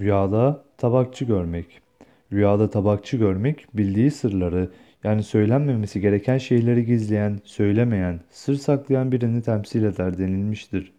Rüyada tabakçı görmek. Rüyada tabakçı görmek, bildiği sırları, yani söylenmemesi gereken şeyleri gizleyen, söylemeyen, sır saklayan birini temsil eder denilmiştir.